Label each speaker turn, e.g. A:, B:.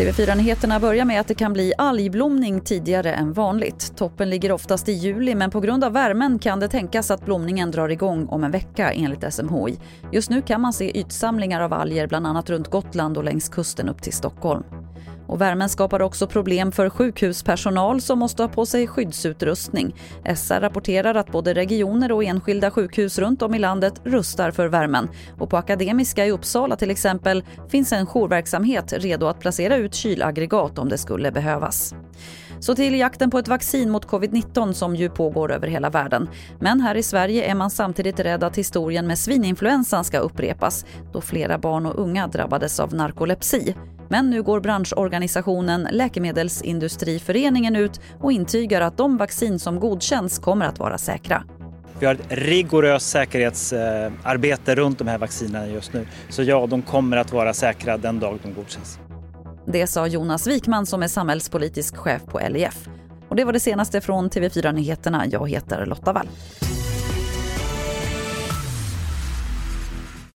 A: TV4-nyheterna börjar med att det kan bli algblomning tidigare än vanligt. Toppen ligger oftast i juli men på grund av värmen kan det tänkas att blomningen drar igång om en vecka enligt SMHI. Just nu kan man se ytsamlingar av alger bland annat runt Gotland och längs kusten upp till Stockholm. Och värmen skapar också problem för sjukhuspersonal som måste ha på sig skyddsutrustning. SR rapporterar att både regioner och enskilda sjukhus runt om i landet rustar för värmen. Och på Akademiska i Uppsala till exempel finns en jourverksamhet redo att placera ut kylaggregat om det skulle behövas. Så till jakten på ett vaccin mot covid-19 som ju pågår över hela världen. Men här i Sverige är man samtidigt rädd att historien med svininfluensan ska upprepas då flera barn och unga drabbades av narkolepsi. Men nu går branschorganisationen Läkemedelsindustriföreningen ut och intygar att de vaccin som godkänns kommer att vara säkra.
B: Vi har ett rigoröst säkerhetsarbete runt de här vaccinerna just nu. Så ja, de kommer att vara säkra den dag de godkänns.
A: Det sa Jonas Wikman som är samhällspolitisk chef på LIF. Och det var det senaste från TV4 Nyheterna. Jag heter Lotta Wall.